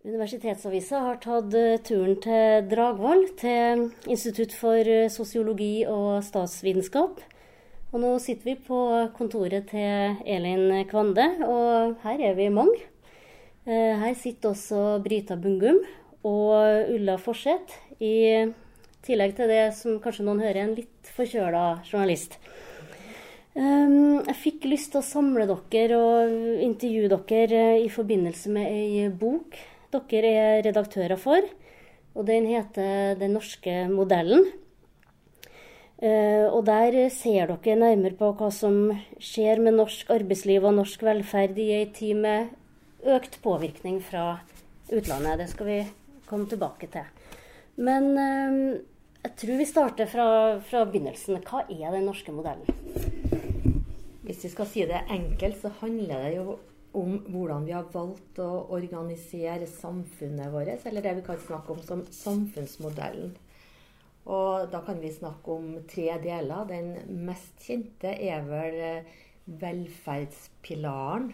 Universitetsavisa har tatt eh, turen til Dragvoll, til Institutt for eh, sosiologi og statsvitenskap. Og nå sitter vi på kontoret til Elin Kvande, og her er vi mange. Eh, her sitter også Brita Bungum og Ulla Forseth, i tillegg til det som kanskje noen hører, en litt forkjøla journalist. Jeg fikk lyst til å samle dere og intervjue dere i forbindelse med ei bok dere er redaktører for. Og den heter 'Den norske modellen'. Eh, og der ser dere nærmere på hva som skjer med norsk arbeidsliv og norsk velferd i ei tid med økt påvirkning fra utlandet. Det skal vi komme tilbake til. Men eh, jeg tror vi starter fra, fra begynnelsen. Hva er den norske modellen? Hvis vi skal si det enkelt, så handler det jo om hvordan vi har valgt å organisere samfunnet vårt, eller det vi kan snakke om som samfunnsmodellen. Og da kan vi snakke om tre deler. Den mest kjente er vel eh, velferdspilaren.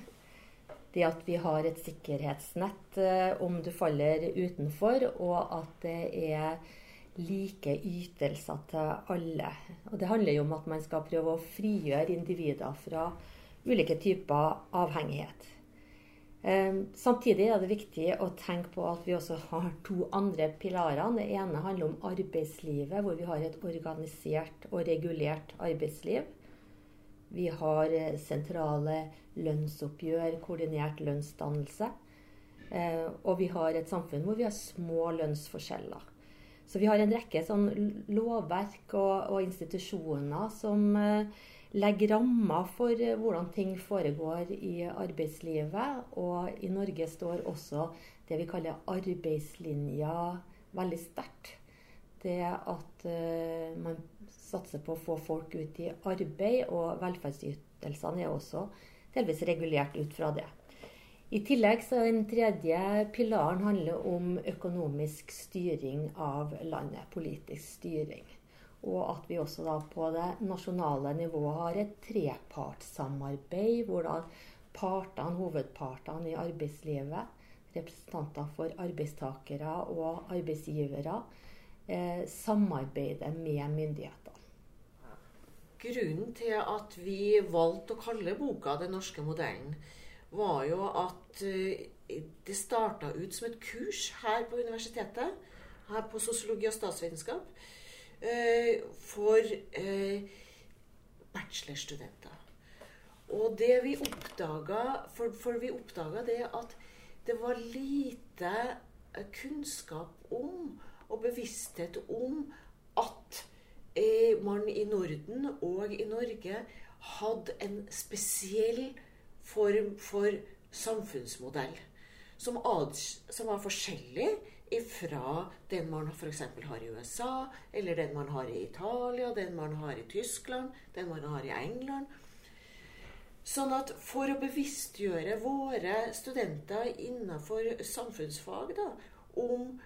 Det at vi har et sikkerhetsnett eh, om du faller utenfor, og at det er like ytelser til alle. Og det handler jo om at man skal prøve å frigjøre individer fra ulike typer avhengighet. Ehm, samtidig er det viktig å tenke på at vi også har to andre pilarer. Det ene handler om arbeidslivet, hvor vi har et organisert og regulert arbeidsliv. Vi har eh, sentrale lønnsoppgjør, koordinert lønnsdannelse. Ehm, og vi har et samfunn hvor vi har små lønnsforskjeller. Så vi har en rekke sånn lovverk og, og institusjoner som legger legge rammer for eh, hvordan ting foregår i arbeidslivet. Og i Norge står også det vi kaller arbeidslinja veldig sterkt. Det at uh, man satser på å få folk ut i arbeid, og velferdsytelsene er også delvis regulert ut fra det. I tillegg så Den tredje pilaren handler om økonomisk styring av landet. Politisk styring. Og at vi også da på det nasjonale nivået har et trepartssamarbeid hvor da partene, hovedpartene i arbeidslivet, representanter for arbeidstakere og arbeidsgivere, eh, samarbeider med myndighetene. Grunnen til at vi valgte å kalle boka 'Den norske modellen', var jo at eh, det starta ut som et kurs her på universitetet, her på sosiologi og statsvitenskap Eh, for eh, bachelorstudenter. Og det vi oppdaga for, for, vi oppdaga det at det var lite kunnskap om og bevissthet om at man i Norden og i Norge hadde en spesiell form for samfunnsmodell som, som er forskjellig ifra den man f.eks. har i USA, eller den man har i Italia, den man har i Tyskland, den man har i England. Sånn at for å bevisstgjøre våre studenter innenfor samfunnsfag da, om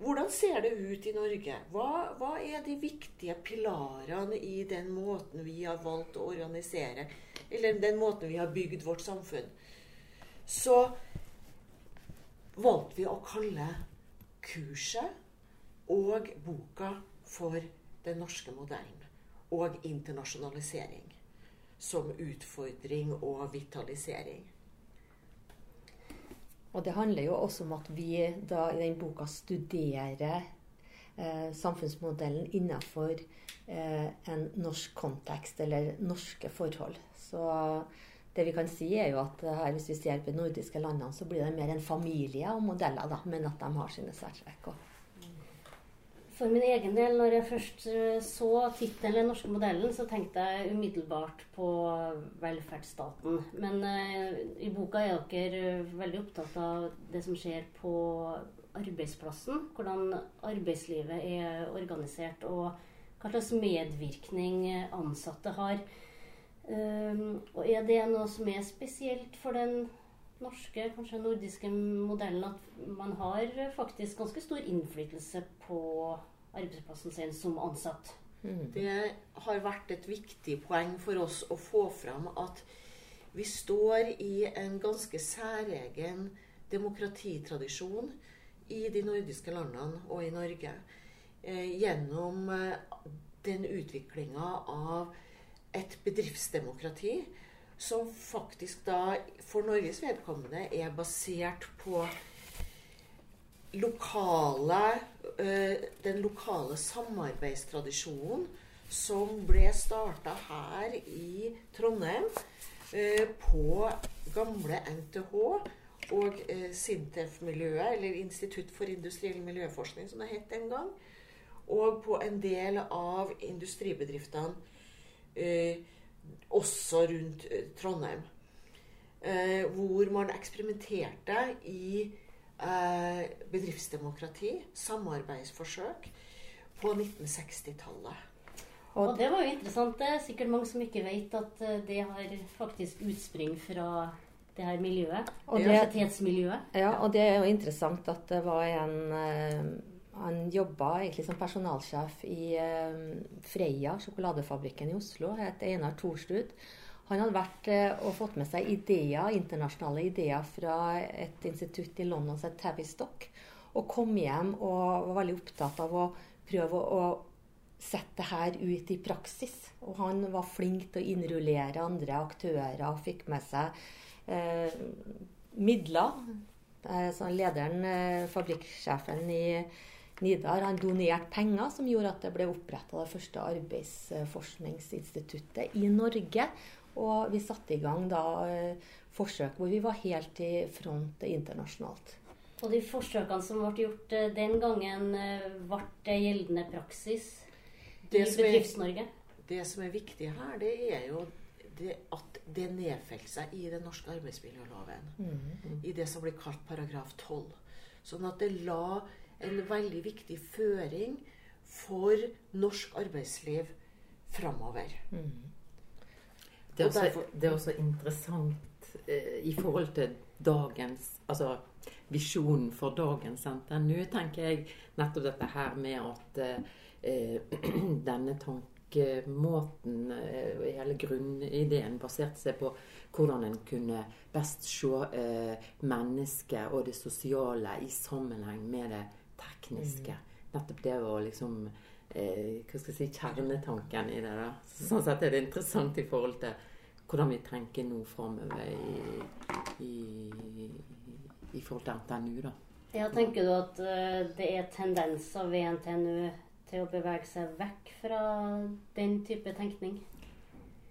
hvordan ser det ut i Norge? Hva, hva, er de viktige pilarene i den måten vi har valgt å organisere, eller den måten vi har bygd vårt samfunn? Så valgte vi å kalle kurset og boka for den norske modellen og internasjonalisering som utfordring og vitalisering. Og det handler jo også om at vi da i den boka studerer eh, samfunnsmodellen innenfor eh, en norsk kontekst eller norske forhold. Så det vi kan si, er jo at her, hvis vi ser på de nordiske landene, så blir det mer en familie av modeller, da, men at de har sine særtrekk. For min egen del, når jeg først eh, så tittelen 'Den norske modellen', så tenkte jeg umiddelbart på velferdsstaten. Men uh, i boka er dere veldig opptatt av det som skjer på arbeidsplassen. Hvordan arbeidslivet er organisert, og hva slags medvirkning ansatte har. Um, og er det noe som er spesielt for den norske, kanskje nordiske modellen, at man har faktisk ganske stor innflytelse på arbeidsplassen sin som ansatt? Mm. Det har vært et viktig poeng for oss å få fram at vi står i en ganske særegen demokratitradisjon i de nordiske landene og i Norge eh, gjennom eh, den utviklinga av et bedriftsdemokrati som faktisk da for Norges vedkommende er basert på lokale, eh, den lokale samarbeidstradisjonen som ble starta her i Trondheim eh, på gamle NTH og eh, SINTEF-miljøet, eller Institutt for industriell miljøforskning, som det het den gang, og på en del av industribedriftene også rundt eh, Trondheim. Eh, hvor man eksperimenterte i eh, bedriftsdemokrati, samarbeidsforsøk, på 1960-tallet. Og, og det var jo interessant. Det er sikkert mange som ikke vet at eh, det har faktisk utspring fra det her miljøet. Og universitetsmiljøet. Ja, og det er jo interessant at det var en eh, Han jobba egentlig som personalsjef i eh, Freia, sjokoladefabrikken i Oslo. Het Einar Thorsrud. Han hadde vært og fått med seg ideer, internasjonale ideer fra et institutt i London som het Tavistock. Og kom hjem og var veldig opptatt av å prøve å sette det her ut i praksis. Og han var flink til å innrullere andre aktører og fikk med seg eh, midler. Eh, så lederen, eh, fabrikksjefen i Nidar, han donerte penger som gjorde at det ble oppretta det første arbeidsforskningsinstituttet i Norge. Og vi satte i gang da eh, forsøk hvor vi var helt i front internasjonalt. Og de forsøkene som ble gjort eh, den gangen, eh, ble det gjeldende praksis? det i Bedrifts-Norge? Det som er viktig her, det er jo det at det nedfeller seg i den norske arbeidsmiljøloven. Mm. I det som blir kalt paragraf 12. Sånn at det la en veldig viktig føring for norsk arbeidsliv framover. Mm. Det, er også, det er også interessant eh, i forhold til dagens Altså visjonen for dagens NTNU, tenker jeg nettopp dette her med at Eh, denne tankemåten, eh, hele grunnideen, baserte seg på hvordan en kunne best se eh, mennesket og det sosiale i sammenheng med det tekniske. Nettopp det var liksom eh, hva skal jeg si, kjernetanken i det. da. Sånn sett er det interessant i forhold til hvordan vi tenker nå framover i, i, i, forhold til NTNU. da. Ja, Tenker du at uh, det er tendenser ved NTNU til å bevege seg vekk fra den type tenkning?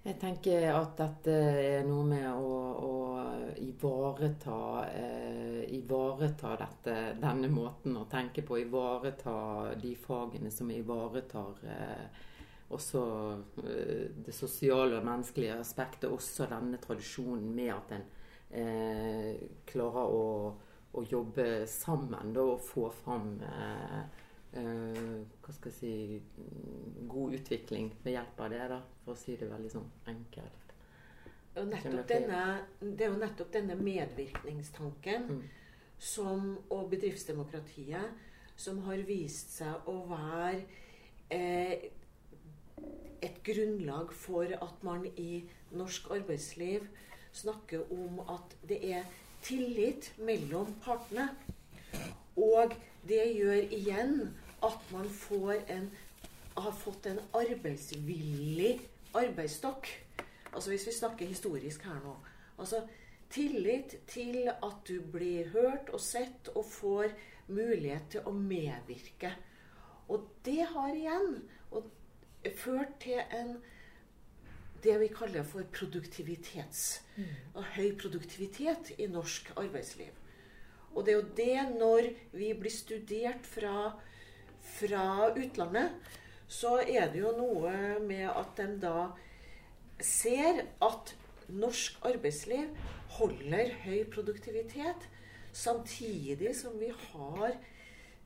Jeg tenker at dette er noe med å, å ivareta, eh, ivareta dette, denne måten å tenke på. Ivareta de fagene som ivaretar eh, også eh, det sosiale og menneskelige aspektet. Også denne tradisjonen med at en eh, klarer å, å, jobbe sammen da, og få fram eh, eh, hva skal jeg si god utvikling ved hjelp av det, da, for å si det veldig sånn enkelt. Og denne, det er jo nettopp denne medvirkningstanken mm. som, og bedriftsdemokratiet som har vist seg å være eh, et grunnlag for at man i norsk arbeidsliv snakker om at det er tillit mellom partene. Og det gjør igjen at man en, har fått en arbeidsvillig arbeidsstokk. Altså hvis vi snakker historisk her nå. Altså tillit til at du blir hørt og sett og får mulighet til å medvirke. Og det har igjen ført til en det vi kaller for produktivitets mm. og høy produktivitet i norsk arbeidsliv. Og det er jo det når vi blir studert fra fra utlandet, så er det jo noe med at de da ser at norsk arbeidsliv holder høy produktivitet, samtidig som vi har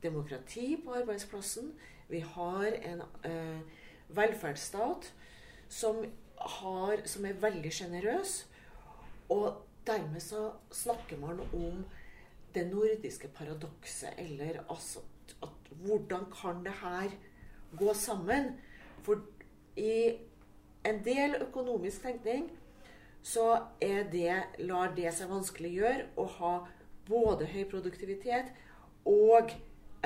demokrati på arbeidsplassen. Vi har en eh, velferdsstat som, har, som, er veldig sjenerøs. Og dermed så snakker man om det nordiske paradokset, eller altså at hvordan kan det her gå sammen? For i en del økonomisk tenkning så det, lar det seg vanskelig gjøre å ha både høy produktivitet og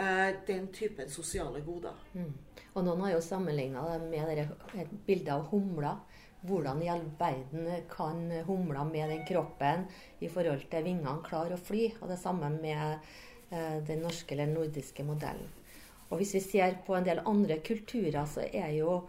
eh, den typen sosiale goder. Mm. Og noen har jo sammenligna det med bildet av humla. Hvordan i all verden kan humla med den kroppen i forhold til vingene klare å fly? Og det samme med eh, den norske eller nordiske modellen. Og hvis vi ser på en del andre kulturer, så er jo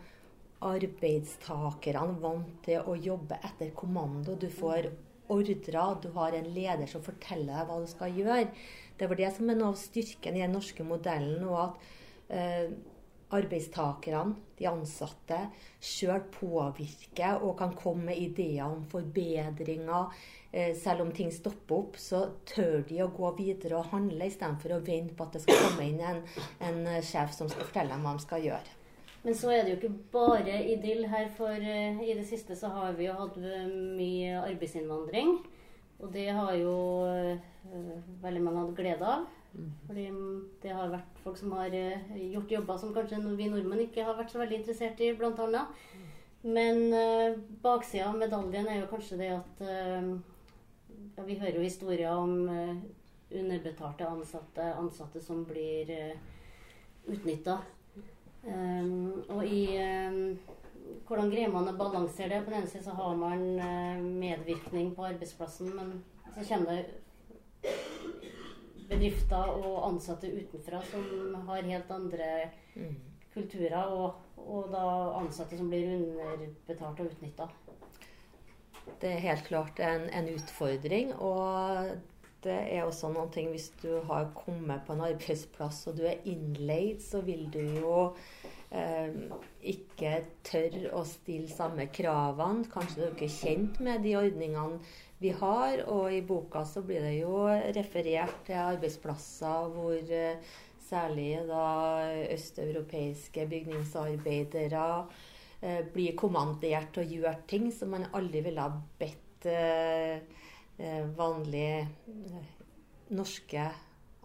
arbeidstakerne vant til å jobbe etter kommando. Du får ordrer, du har en leder som forteller deg hva du skal gjøre. Det var det som er noe av styrken i den norske modellen. og at eh, arbeidstakerne, de ansatte, sjøl påvirker og kan komme med ideer om forbedringer. Eh, selv om ting stopper opp, så tør de å gå videre og handle istedenfor å vente på at det skal komme inn en, en sjef som skal fortelle dem hva de skal gjøre. Men så er det jo ikke bare idyll her, for uh, i det siste så har vi jo hatt mye arbeidsinnvandring. Og det har jo uh, veldig mange hatt glede av. Mm. Fordi det har vært folk som har gjort jobber som kanskje vi nordmenn ikke har vært så veldig interessert i, blant annet. Men uh, baksida av medaljen er jo kanskje det at ja, Vi hører jo historier om underbetalte ansatte, ansatte som blir uh, utnytta Um, og i um, hvordan greier man å balansere det? På den ene siden så har man uh, medvirkning på arbeidsplassen, men så kommer det bedrifter og ansatte utenfra som har helt andre mm. kulturer, og, og, da ansatte som blir underbetalt og utnytta. Det er helt klart en, en utfordring. og det er også noen ting Hvis du har kommet på en arbeidsplass og du er innleid, så vil du jo eh, ikke tørre å stille samme kravene. Kanskje du er ikke kjent med de ordningene vi har. Og i boka så blir det jo referert til arbeidsplasser hvor eh, særlig da østeuropeiske bygningsarbeidere eh, blir kommandert å gjøre ting som man aldri ville ha bedt Eh, vanlige eh, norske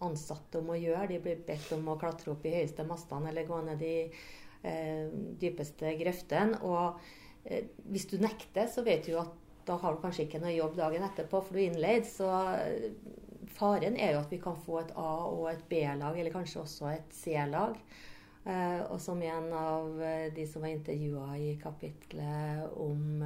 ansatte om å gjøre. De blir bedt om å klatre opp i høyeste mastene eller gå ned i eh, dypeste grøftene. Og eh, hvis du nekter, så vet du at da har du kanskje ikke noe jobb dagen etterpå, for du er innleid. Så eh, faren er jo at vi kan få et A- og et B-lag, eller kanskje også et C-lag. Eh, og som en av de som var intervjua i kapitlet om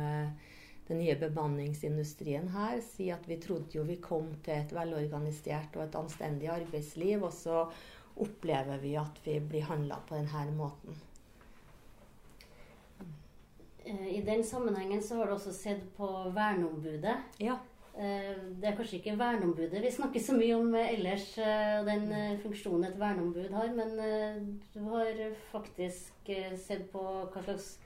den nye bemanningsindustrien her sier at vi trodde jo vi kom til et velorganisert og et anstendig arbeidsliv, og så opplever vi at vi blir handla på denne måten. Eh, I den sammenhengen så har du også sett på verneombudet. Ja. Eh, det er kanskje ikke verneombudet vi snakker så mye om ellers, eh, den funksjonen et verneombud har, men du har faktisk sett på hva slags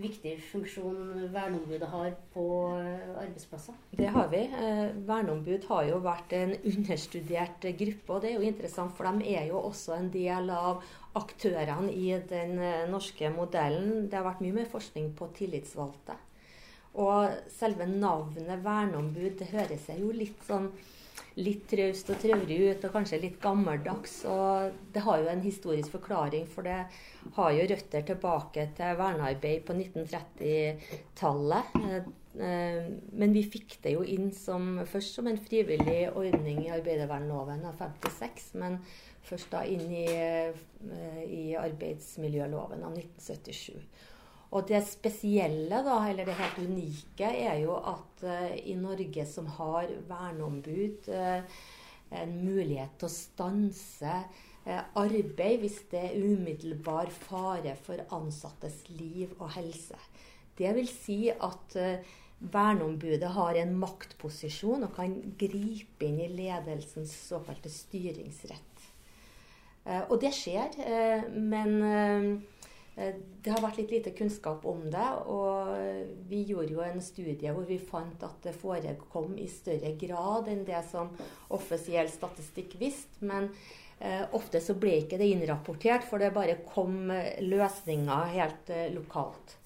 viktig funksjon verneombudet har på eh, arbeidsplasser? Det har vi. Eh, verneombud har jo vært en understudert gruppe. Og det er jo interessant, for de er jo også en del av aktørene i den eh, norske modellen. Det har vært mye mer forskning på tillitsvalgte. Og selve navnet verneombud det høres seg jo litt sånn litt traust og traurig ut, og kanskje litt gammeldags. Og det har jo en historisk forklaring, for det har jo røtter tilbake til vernearbeid på 1930-tallet. Eh, men vi fikk det jo inn som, først som en frivillig ordning i arbeidervernloven av 56, men først da inn i, eh, i arbeidsmiljøloven av 1977. Og det spesielle, da, eller det helt unike, er jo at uh, i Norge som har verneombud, uh, en mulighet til å stanse uh, arbeid hvis det er umiddelbar fare for ansattes liv og helse. Det vil si at verneombudet har en maktposisjon og kan gripe inn i ledelsens såkalte styringsrett. Og det skjer, men Eh, det har vært litt lite kunnskap om det. Og vi gjorde jo en studie hvor vi fant at det forekom i større grad enn det som offisiell statistikk visste. Men eh, ofte så ble ikke det innrapportert, for det bare kom eh, løsninger helt eh, lokalt.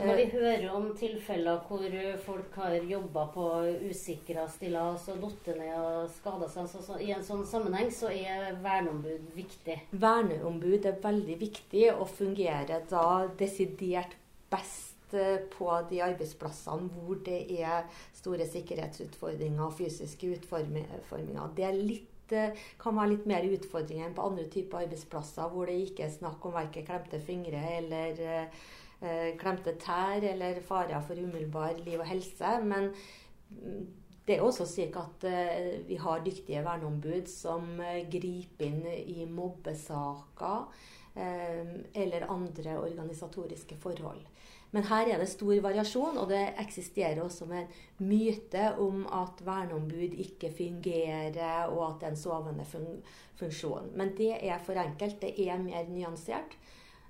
Så når vi hører om tilfeller hvor folk har jobba på usikra stillas og falt ned og skada seg, så, så, i en sånn sammenheng så er verneombud viktig? Verneombud er veldig viktig og fungerer da desidert best eh, på de arbeidsplassene hvor det er store sikkerhetsutfordringer og fysiske utforminger. Det litt, eh, kan være litt mer utfordringer enn på andre typer arbeidsplasser hvor det ikke er snakk om verken klemte fingre eller eh, klemte tær eller farer for umiddelbar liv og helse. Men det er også slik at eh, vi har dyktige verneombud som eh, griper inn i mobbesaker eh, eller andre organisatoriske forhold. Men her er det stor variasjon, og det eksisterer også med en myte om at verneombud ikke fungerer, og at det er en sovende fun funksjon. Men det er for enkelt. Det er mer nyansert.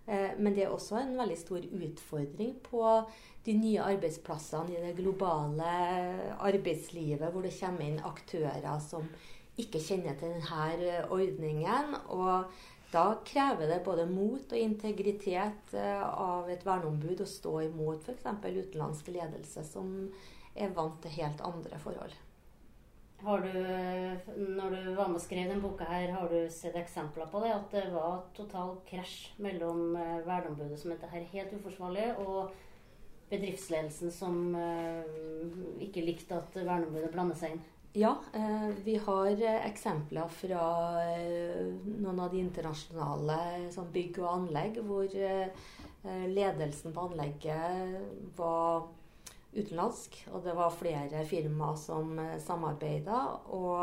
Men det er også en veldig stor utfordring på de nye arbeidsplassene i det globale arbeidslivet, hvor det kommer inn aktører som ikke kjenner til denne ordningen. Og da krever det både mot og integritet eh, av et verneombud å stå imot f.eks. utenlandsk ledelse, som er vant til helt andre forhold. Har du, når du var med og skrev denne boka, her, har du sett eksempler på det? At det var total krasj mellom eh, verneombudet, som mente her helt uforsvarlig, og bedriftsledelsen som uh, ikke likte at verneombudet blander seg inn? Ja, eh, vi har eh, eksempler fra eh, noen av de internasjonale sånn bygg og anlegg hvor eh, ledelsen på anlegget var utenlandsk. Og det var flere firmaer som eh, samarbeida. Og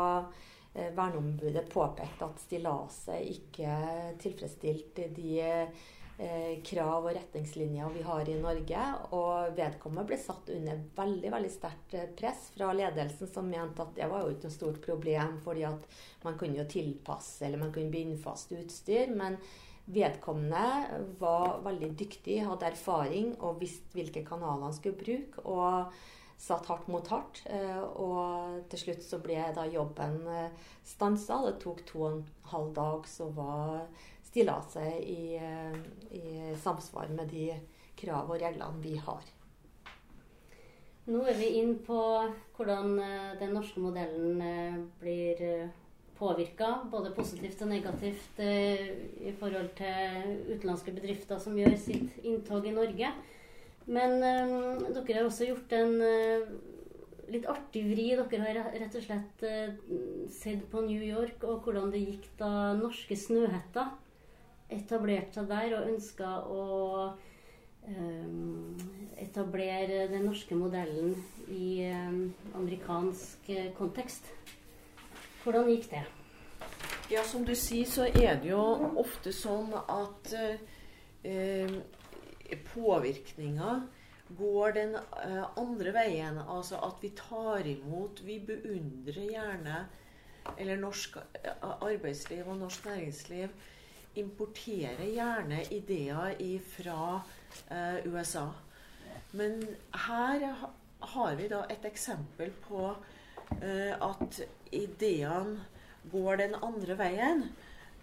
eh, verneombudet påpekte at stillaset ikke tilfredsstilte de eh, krav og retningslinjer vi har i Norge. Og vedkommende ble satt under veldig veldig sterkt press fra ledelsen, som mente at det var jo ikke noe stort problem, fordi at man kunne jo tilpasse eller man kunne binde fast utstyr. men Vedkommende var veldig dyktig, hadde erfaring og visste hvilke kanaler han skulle bruke. og satt hardt mot hardt. Eh, og til slutt så ble da jobben eh, stansa. Det tok to og en halv dag, så var stillaset i, eh, i samsvar med de krav og reglene vi har. Nå er vi inn på hvordan den norske modellen blir påvirka, både positivt og negativt, i forhold til utenlandske bedrifter som gjør sitt inntog i Norge. Men dere har også gjort en litt artig vri. Dere har rett og slett sett på New York og hvordan det gikk da norske Snøhetta etablerte seg der og ønska å um, etablere den norske modellen i um, amerikansk kontekst. Hvordan gikk det? Ja, som du sier, så er det jo ofte sånn at eh, påvirkninga går den eh, andre veien. Altså at vi tar imot Vi beundrer gjerne Eller norsk arbeidsliv og norsk næringsliv importerer gjerne ideer fra eh, USA. Men her har vi da et eksempel på eh, at ideene går den andre veien.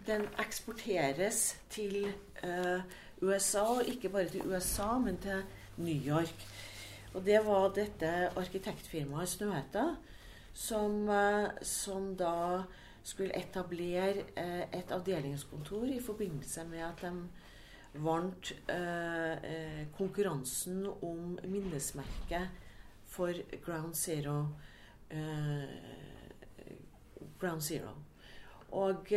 Den eksporteres til eh, USA, og ikke bare til USA, men til New York. Og det var dette arkitektfirmaet Snøhetta som, eh, som da skulle etablere eh, et avdelingskontor i forbindelse med at de vant eh, eh, konkurransen om minnesmerket for Ground Zero. Ground Zero. Og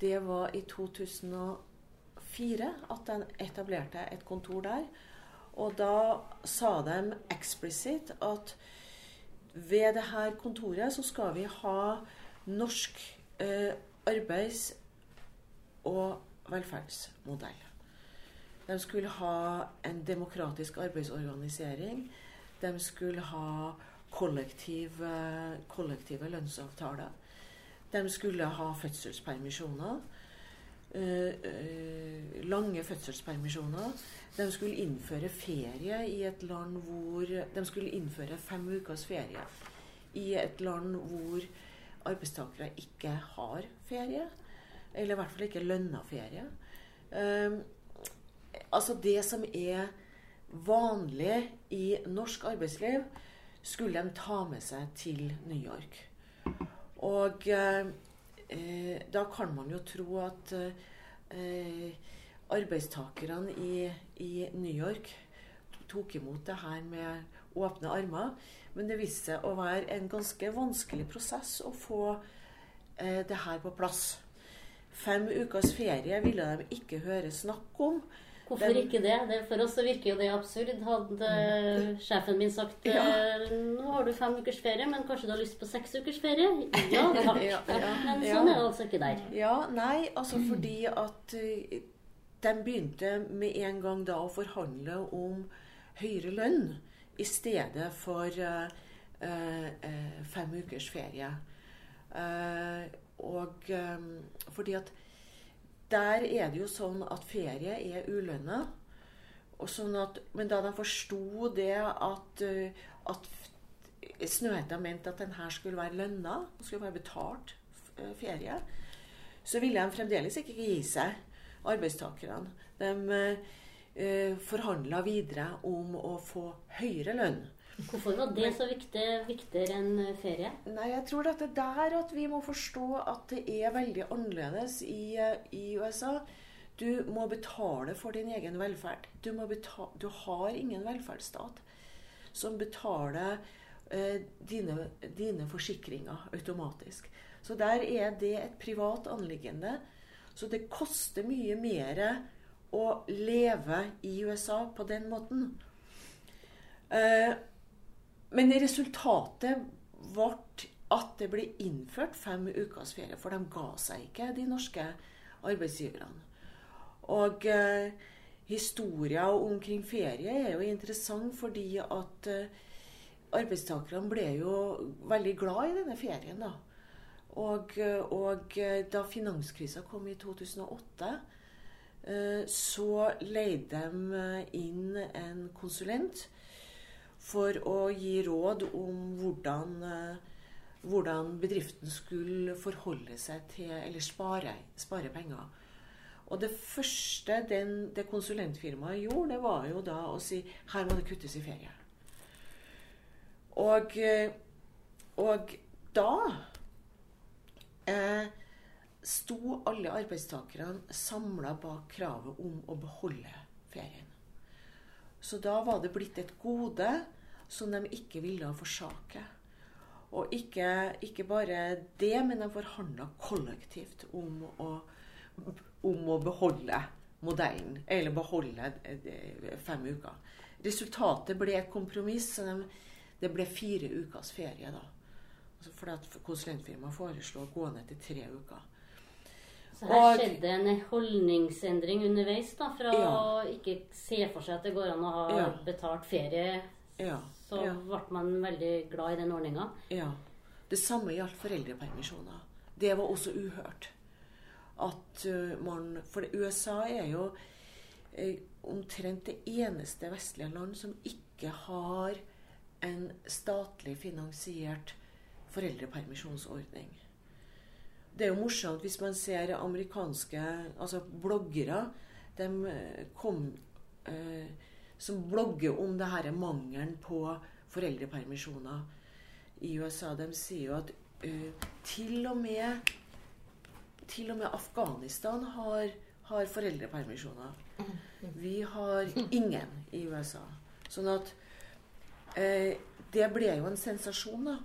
det var i 2004 at de etablerte et kontor der. Og da sa de eksplisitt at ved dette kontoret så skal vi ha norsk eh, arbeids- og velferdsmodell. De skulle ha en demokratisk arbeidsorganisering. De skulle ha kollektive, kollektive lønnsavtaler. De skulle ha fødselspermisjoner. Uh, uh, lange fødselspermisjoner. De skulle innføre ferie i et land hvor De skulle innføre fem ukers ferie i et land hvor arbeidstakere ikke har ferie. Eller i hvert fall ikke lønna ferie. Uh, altså det som er vanlig i norsk arbeidsliv, skulle de ta med seg til New York. Og eh, da kan man jo tro at eh, arbeidstakerne i, i New York tok imot det her med åpne armer. Men det viste seg å være en ganske vanskelig prosess å få eh, det her på plass. Fem ukers ferie ville de ikke høre snakk om. Hvorfor den... ikke det? det? For oss så virker jo det absurd. Hadde mm. sjefen min sagt ja. Eh, nå har du fem ukers ferie, men kanskje du har lyst på seks ukers ferie? Ja takk. ja, ja, men sånn er det altså ikke der. Ja, nei, altså fordi at uh, de begynte med en gang da å forhandle om høyere lønn i stedet for uh, uh, fem ukers ferie. Uh, og fordi at der er det jo sånn at ferie er ulønna. Sånn men da de forsto det at, at Snøhetta mente at den her skulle være lønna, skulle være betalt ferie, så ville de fremdeles ikke gi seg, arbeidstakerne. De eh, forhandla videre om å få høyere lønn. Hvorfor var det så viktig, viktigere enn ferie? Nei, Jeg tror dette der at vi må forstå at det er veldig annerledes i, i USA. Du må betale for din egen velferd. Du, betale, du har ingen velferdsstat som betaler eh, dine, dine, forsikringer automatisk. Så der er det et privat anliggende. Så det koster mye mer å leve i USA på den måten. Eh, men resultatet ble at det ble innført fem ukers ferie. For de ga seg ikke, de norske arbeidsgiverne. Og eh, historia omkring ferie er jo interessant fordi at eh, arbeidstakerne ble jo veldig glad i denne ferien. da. Og, og da finanskrisa kom i 2008 Eh, så leide de eh, inn en konsulent for å gi råd om hvordan, eh, hvordan bedriften skulle forholde seg til Eller spare, spare penger. Og det første den, det konsulentfirmaet gjorde, det var jo da å si her må det kuttes i ferie. Og, og da eh, sto alle arbeidstakerne samla bak kravet om å beholde ferien. Så da var det blitt et gode som de ikke ville forsake. Og ikke, ikke bare det, men de forhandla kollektivt om å, om å beholde modellen. Eller beholde eh, fem uker. Resultatet ble et kompromiss. så de, Det ble fire ukers ferie da. Altså fordi konsulentfirmaet foreslo å gå ned til tre uker. Så her og, skjedde en holdningsendring underveis, da, fra ja. å ikke se for seg at det går an å ha ja. betalt ferie. Ja. Så ble man veldig glad i den ordninga. Ja. Det samme gjaldt foreldrepermisjoner. Det var også uhørt. At man For USA er jo omtrent det eneste vestlige land som ikke har en statlig finansiert foreldrepermisjonsordning. Det er jo morsomt hvis man ser amerikanske altså bloggere de eh, kom, eh, som blogger om det her mangelen på foreldrepermisjoner i USA. De sier jo at uh, til, og med, til og med Afghanistan har, har foreldrepermisjoner. Vi har ingen i USA. Sånn at eh, det ble jo en sensasjon, da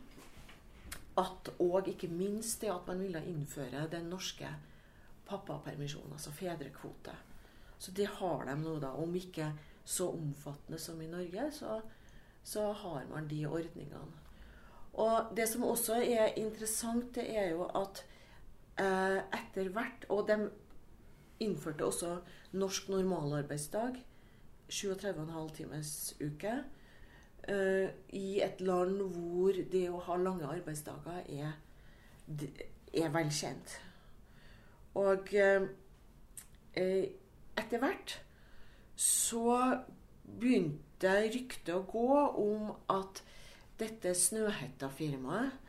at, og ikke minst det at man ville innføre den norske pappapermisjonen, altså fedrekvote. Så det har de nå, da. Om ikke så omfattende som i Norge, så, så har man de ordningene. Og det som også er interessant, det er jo at eh, etter hvert Og de innførte også norsk normalarbeidsdag. 37,5 times uke. Uh, i et land hvor det å ha lange arbeidsdager er, er velkjent. Og uh, etter hvert så begynte ryktet å gå om at dette Snøhetta-firmaet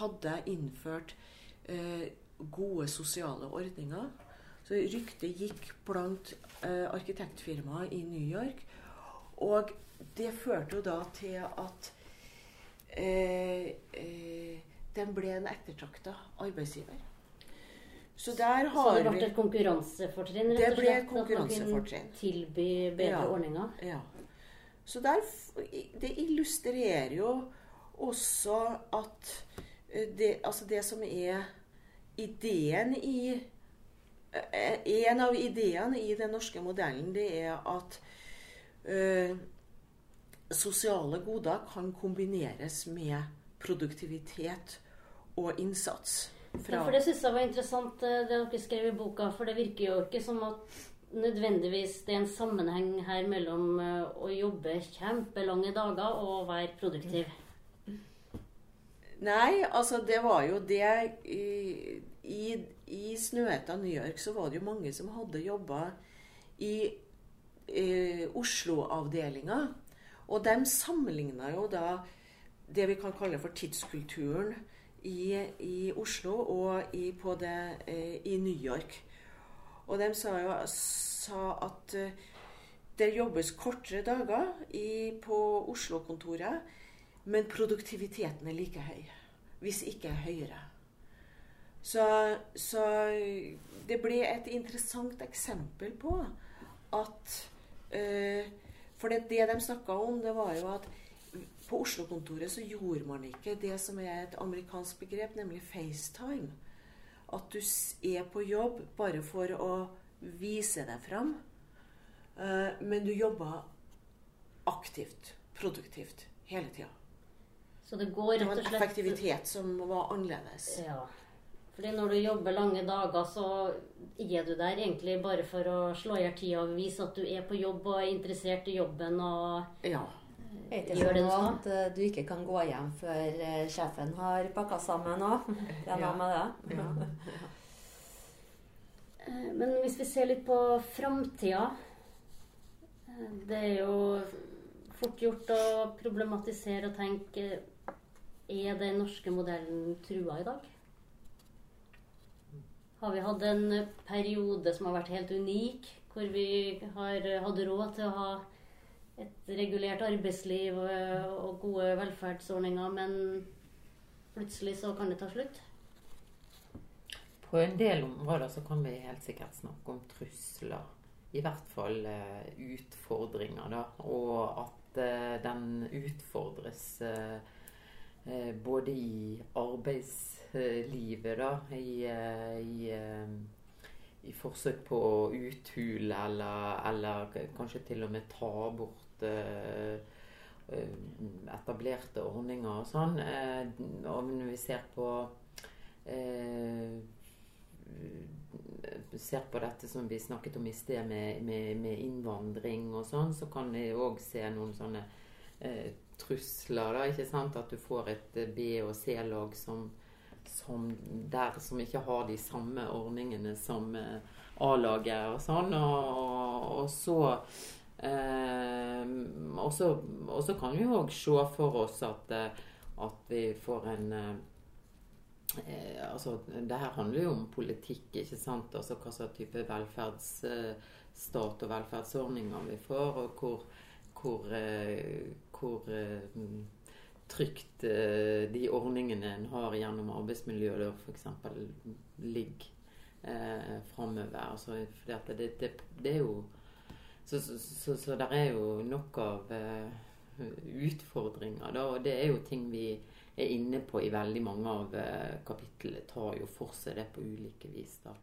hadde innført gode sosiale ordninger. Så ryktet gikk blant arkitektfirmaer i New York og det førte jo da til at eh, eh, den ble en ettertrakta arbeidsgiver. Så der har Så det ble et konkurransefortrinn? Det ble et konkurransefortrinn. At Tilby bedre ja. ordninger? Ja. Så der, det illustrerer jo også at eh, det, altså det som er ideen i eh, En av ideene i den norske modellen, det er at ø, sosiale goder kan kombineres med produktivitet og innsats. Ja, for Det syns jeg var interessant, eh, det dere skrev i boka. For det virker jo ikke som at nødvendigvis det er en sammenheng her mellom eh, å jobbe kjempelange dager og være produktiv. Nei, altså det var jo det I, i, i Snøhetta New York så var det jo mange som hadde jobba i, i Oslo-avdelinga. Og de sammenligna jo da det vi kan kalle for tidskulturen i, i Oslo og i, det, eh, i, New York. Og de sa jo sa at eh, det jobbes kortere dager i, på Oslo-kontoret, men produktiviteten er like høy. Hvis ikke høyere. Så, så det ble et interessant eksempel på at For det, det de snakka om, det var jo at på Oslo-kontoret så gjorde man ikke det som er et amerikansk begrep, nemlig FaceTime. At du er på jobb bare for å vise deg fram. Eh, men du jobber aktivt, produktivt, hele tida. Så det går rett og slett Det var en effektivitet som var annerledes. Ja. Fordi når du jobber lange dager, så er du der egentlig bare for å slå i hjel tida og vise at du er på jobb og er interessert i jobben og ja. Er det ikke sånn at uh, du ikke kan gå hjem før uh, sjefen har pakka sammen òg? Det er noe med det. Ja. Eh, men hvis vi ser litt på framtida Det er jo fort gjort å problematisere og tenke Er den norske modellen trua i dag? Har vi hatt en periode som har vært helt unik, hvor vi har hatt råd til å ha et regulert arbeidsliv og gode velferdsordninger, men plutselig så kan det ta slutt? På en del områder så kan vi helt sikkert snakke om trusler. I hvert fall uh, utfordringer, da. Og at uh, den utfordres både i arbeidslivet, da, i, i i forsøk på å uthule eller, eller, kanskje til og med ta bort Eh, eh, etablerte ordninger og sånn. Eh, og når vi ser på ser på dette som vi snakket om i sted, med, med, med innvandring og sånn, så kan vi òg se noen sånne eh, trusler. da, ikke sant? At du får et B- og C-lag som, som, som ikke har de samme ordningene som A-laget og sånn. Og, og, og så Eh, og så kan vi òg se for oss at, eh, at vi får en eh, eh, altså, Det her handler jo om politikk, ikke sant? Altså hva slags type velferdsstat og velferdsordninger vi får, og hvor, hvor, eh, hvor eh, trygt de ordningene en har gjennom arbeidsmiljøet f.eks. ligger eh, framover. Altså, det, det, det, det, er jo så, så, så, så det er jo nok av uh, utfordringer, da. Og det er jo ting vi er inne på i veldig mange av uh, kapitlene. Tar jo for seg det på ulike vis, da.